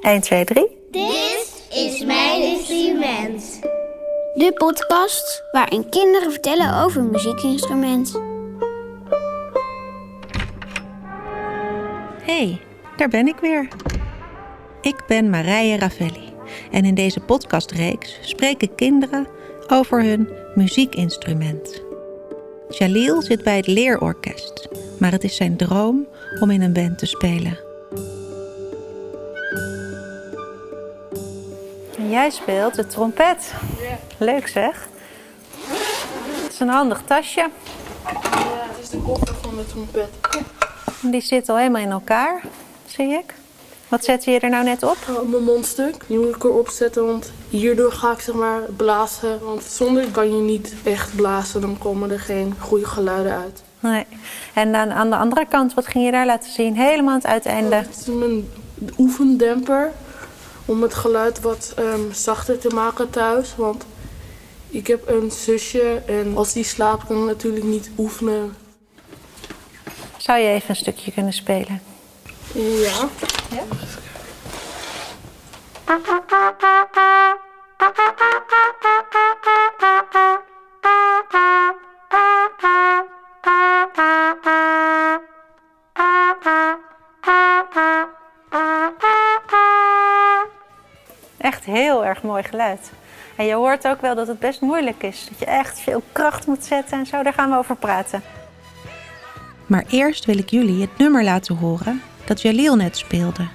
1, 2, 3. Dit is mijn instrument. De podcast waarin kinderen vertellen over een muziekinstrument. hey, daar ben ik weer. Ik ben Marije Ravelli en in deze podcastreeks spreken kinderen over hun muziekinstrument. Jalil zit bij het leerorkest, maar het is zijn droom om in een band te spelen. Jij speelt de trompet. Leuk zeg. Het is een handig tasje. Ja, het is de koffer van de trompet. Die zit al helemaal in elkaar, zie ik. Wat zette je er nou net op? Oh, mijn mondstuk, die moet ik erop zetten, want hierdoor ga ik zeg maar blazen. Want zonder kan je niet echt blazen, dan komen er geen goede geluiden uit. Nee. En dan aan de andere kant, wat ging je daar laten zien? Helemaal aan het uiteinde. Dit is mijn oefendemper, om het geluid wat ehm, zachter te maken thuis. Want ik heb een zusje en als die slaapt kan ik natuurlijk niet oefenen. Zou je even een stukje kunnen spelen? Ja. Echt heel erg mooi geluid. En je hoort ook wel dat het best moeilijk is. Dat je echt veel kracht moet zetten en zo. Daar gaan we over praten. Maar eerst wil ik jullie het nummer laten horen dat Jalil net speelde.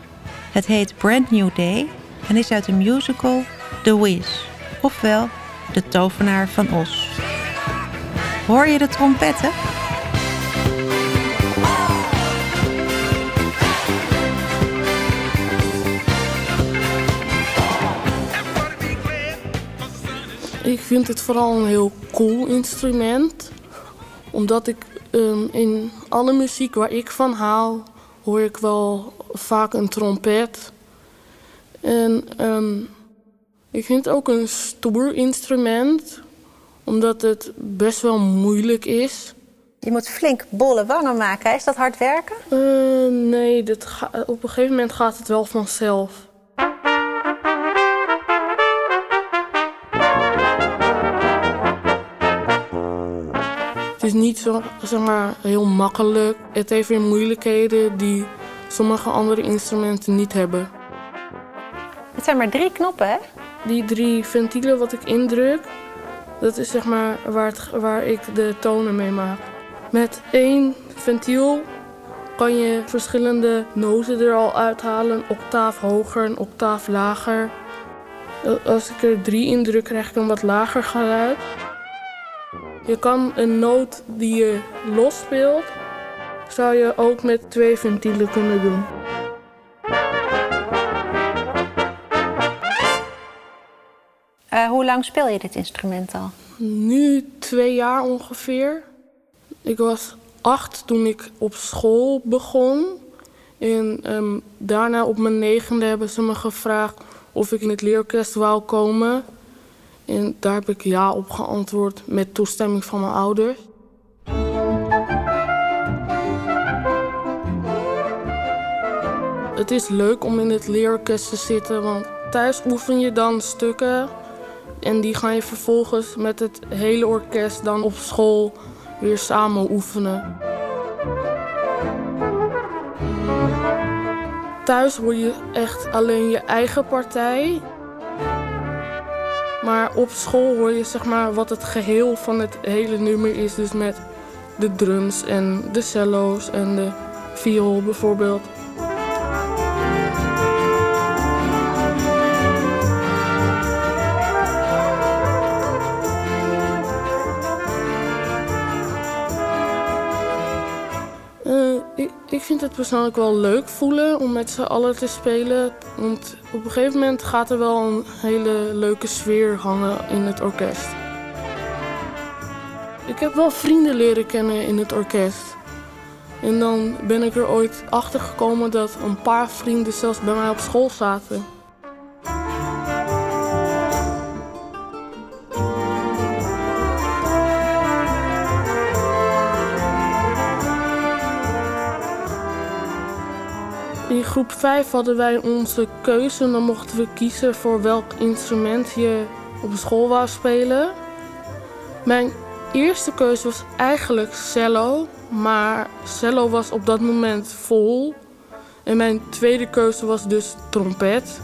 Het heet Brand New Day en is uit de musical The Wiz, ofwel De Tovenaar van Os. Hoor je de trompetten? Ik vind het vooral een heel cool instrument. Omdat ik ehm, in alle muziek waar ik van haal, hoor ik wel vaak een trompet. En ehm, ik vind het ook een stoer instrument, omdat het best wel moeilijk is. Je moet flink bolle wangen maken. Is dat hard werken? Eh, nee, dat ga- op een gegeven moment gaat het wel vanzelf. Het is niet zo, zeg maar, heel makkelijk. Het heeft weer moeilijkheden die sommige andere instrumenten niet hebben. Het zijn maar drie knoppen, hè? Die drie ventielen wat ik indruk, dat is zeg maar waar, het, waar ik de tonen mee maak. Met één ventiel kan je verschillende noten er al uithalen. Een octaaf hoger, een octaaf lager. Als ik er drie indruk, krijg ik een wat lager geluid. Je kan een noot die je los speelt, zou je ook met twee ventielen kunnen doen. Eh, hoe lang speel je dit instrument al? Nu twee jaar ongeveer. Ik was acht toen ik op school begon. En ehm, daarna op mijn negende hebben ze me gevraagd of ik in het leerorkest wou komen. En daar heb ik ja op geantwoord met toestemming van mijn ouders. Het is leuk om in het leerorkest te zitten, want thuis oefen je dan stukken en die ga je vervolgens met het hele orkest dan op school weer samen oefenen. Thuis hoor je echt alleen je eigen partij. Maar op school hoor je zeg maar wat het geheel van het hele nummer is. Dus met de drums en de cello's en de viool bijvoorbeeld. Ik, vind het persoonlijk wel leuk voelen om met z'n allen te spelen. Want op een gegeven moment gaat er wel een hele leuke sfeer hangen in het orkest. Ik heb wel vrienden leren kennen in het orkest. En dan ben ik er ooit achter gekomen dat een paar vrienden zelfs bij mij op school zaten. Groep 5 hadden wij onze keuze en dan mochten we kiezen voor welk instrument je op school wou spelen. Mijn eerste keuze was eigenlijk cello, maar cello was op dat moment vol. En mijn tweede keuze was dus trompet.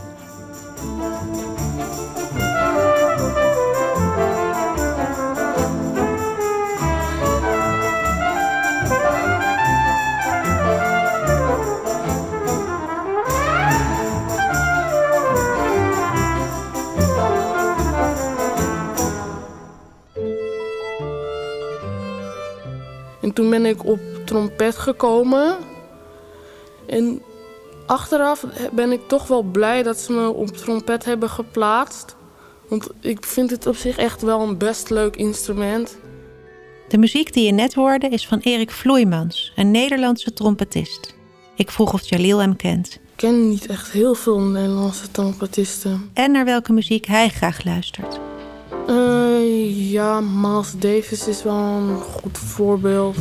Ik op trompet gekomen. En achteraf ben ik toch wel blij dat ze me op trompet hebben geplaatst. Want ik vind het op zich echt wel een best leuk instrument. De muziek die je net hoorde is van Erik Vloeimans, een Nederlandse trompetist. Ik vroeg of Jalil hem kent. Ik ken niet echt heel veel Nederlandse trompetisten. En naar welke muziek hij graag luistert. Uh, ja, Miles Davis is wel een goed voorbeeld.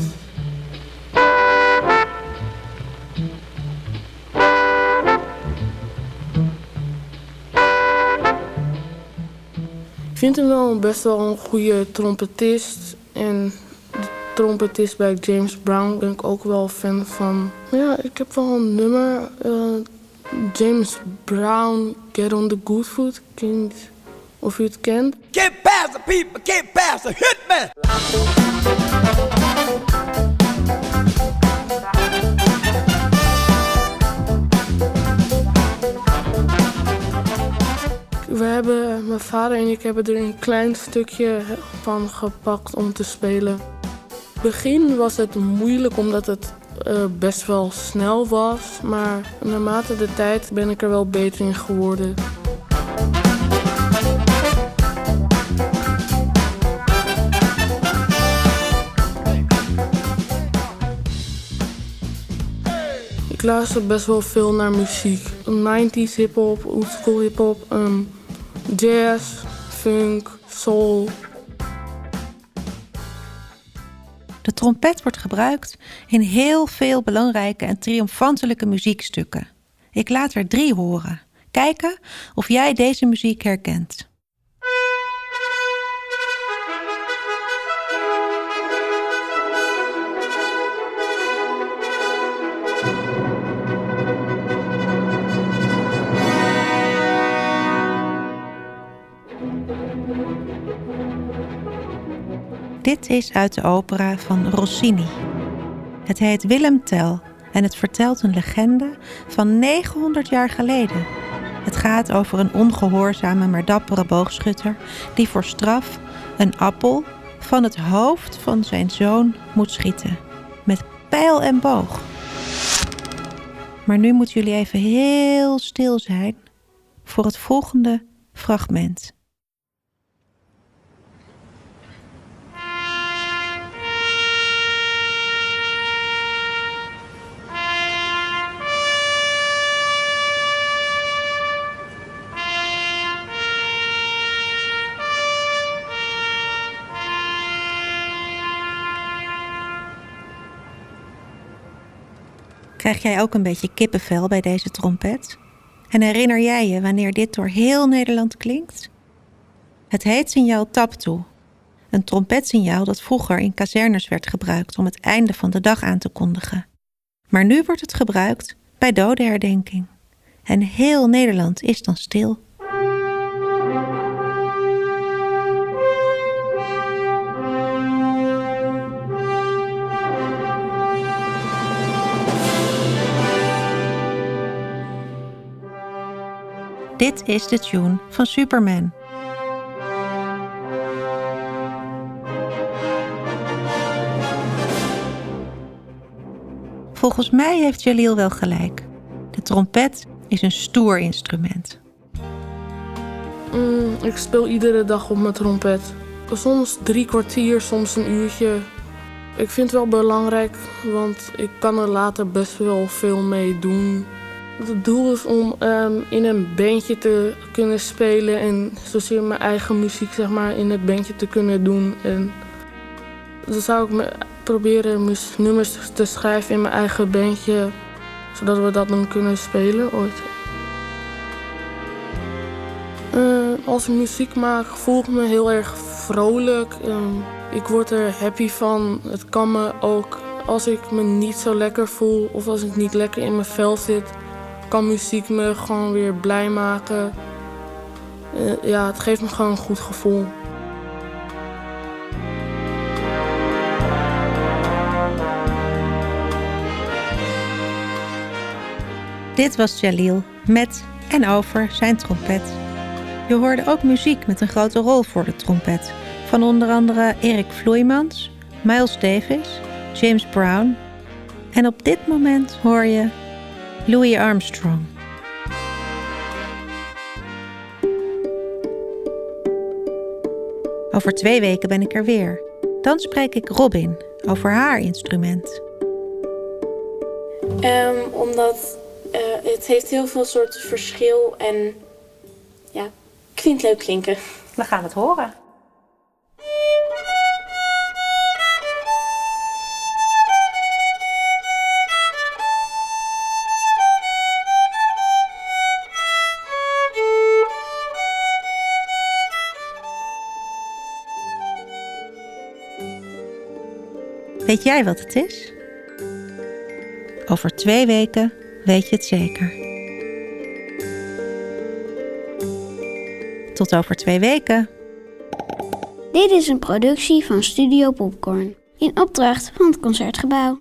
Vind hem wel best wel een goede trompetist. En de trompetist bij James Brown ben ik ook wel fan van. Ja, ik heb wel een nummer. Uh, James Brown, Get on the Good Foot. Of u het kent. Get past the people, get past the hitman. Hebben, mijn vader en ik hebben er een klein stukje van gepakt om te spelen. Begin was het moeilijk omdat het uh, best wel snel was, maar naarmate de tijd ben ik er wel beter in geworden. Ik luister best wel veel naar muziek. 90s hip-hop, oldschool hip-hop, um, jazz, funk, soul. De trompet wordt gebruikt in heel veel belangrijke en triomfantelijke muziekstukken. Ik laat er drie horen. Kijken of jij deze muziek herkent. Dit is uit de opera van Rossini. Het heet Willem Tell en het vertelt een legende van 900 jaar geleden. Het gaat over een ongehoorzame maar dappere boogschutter die voor straf een appel van het hoofd van zijn zoon moet schieten. Met pijl en boog. Maar nu moeten jullie even heel stil zijn voor het volgende fragment. Krijg jij ook een beetje kippenvel bij deze trompet? En herinner jij je wanneer dit door heel Nederland klinkt? Het heet signaal taptoe. Een trompetsignaal dat vroeger in kazernes werd gebruikt om het einde van de dag aan te kondigen. Maar nu wordt het gebruikt bij dodenherdenking. En heel Nederland is dan stil. Dit is de tune van Superman. Volgens mij heeft Jalil wel gelijk. De trompet is een stoer instrument. Mm, ik speel iedere dag op mijn trompet. Soms drie kwartier, soms een uurtje. Ik vind het wel belangrijk, want ik kan er later best wel veel mee doen. Het doel is om um, in een bandje te kunnen spelen en zozeer mijn eigen muziek zeg maar, in het bandje te kunnen doen. En dan zou ik me proberen nummers te schrijven in mijn eigen bandje. zodat we dat dan kunnen spelen ooit. Uh, als ik muziek maak, voel ik me heel erg vrolijk. Uh, ik word er happy van. Het kan me ook, als ik me niet zo lekker voel of als ik niet lekker in mijn vel zit, kan muziek me gewoon weer blij maken. Uh, ja, het geeft me gewoon een goed gevoel. Dit was Jalil met en over zijn trompet. Je hoorde ook muziek met een grote rol voor de trompet. Van onder andere Erik Vloeimans, Miles Davis, James Brown. En op dit moment hoor je Louis Armstrong. Over twee weken ben ik er weer. Dan spreek ik Robin over haar instrument. Um, omdat uh, het heeft heel veel soort verschil en ja, ik vind het leuk klinken. We gaan het horen. Weet jij wat het is? Over twee weken weet je het zeker. Tot over twee weken. Dit is een productie van Studio Popcorn in opdracht van het Concertgebouw.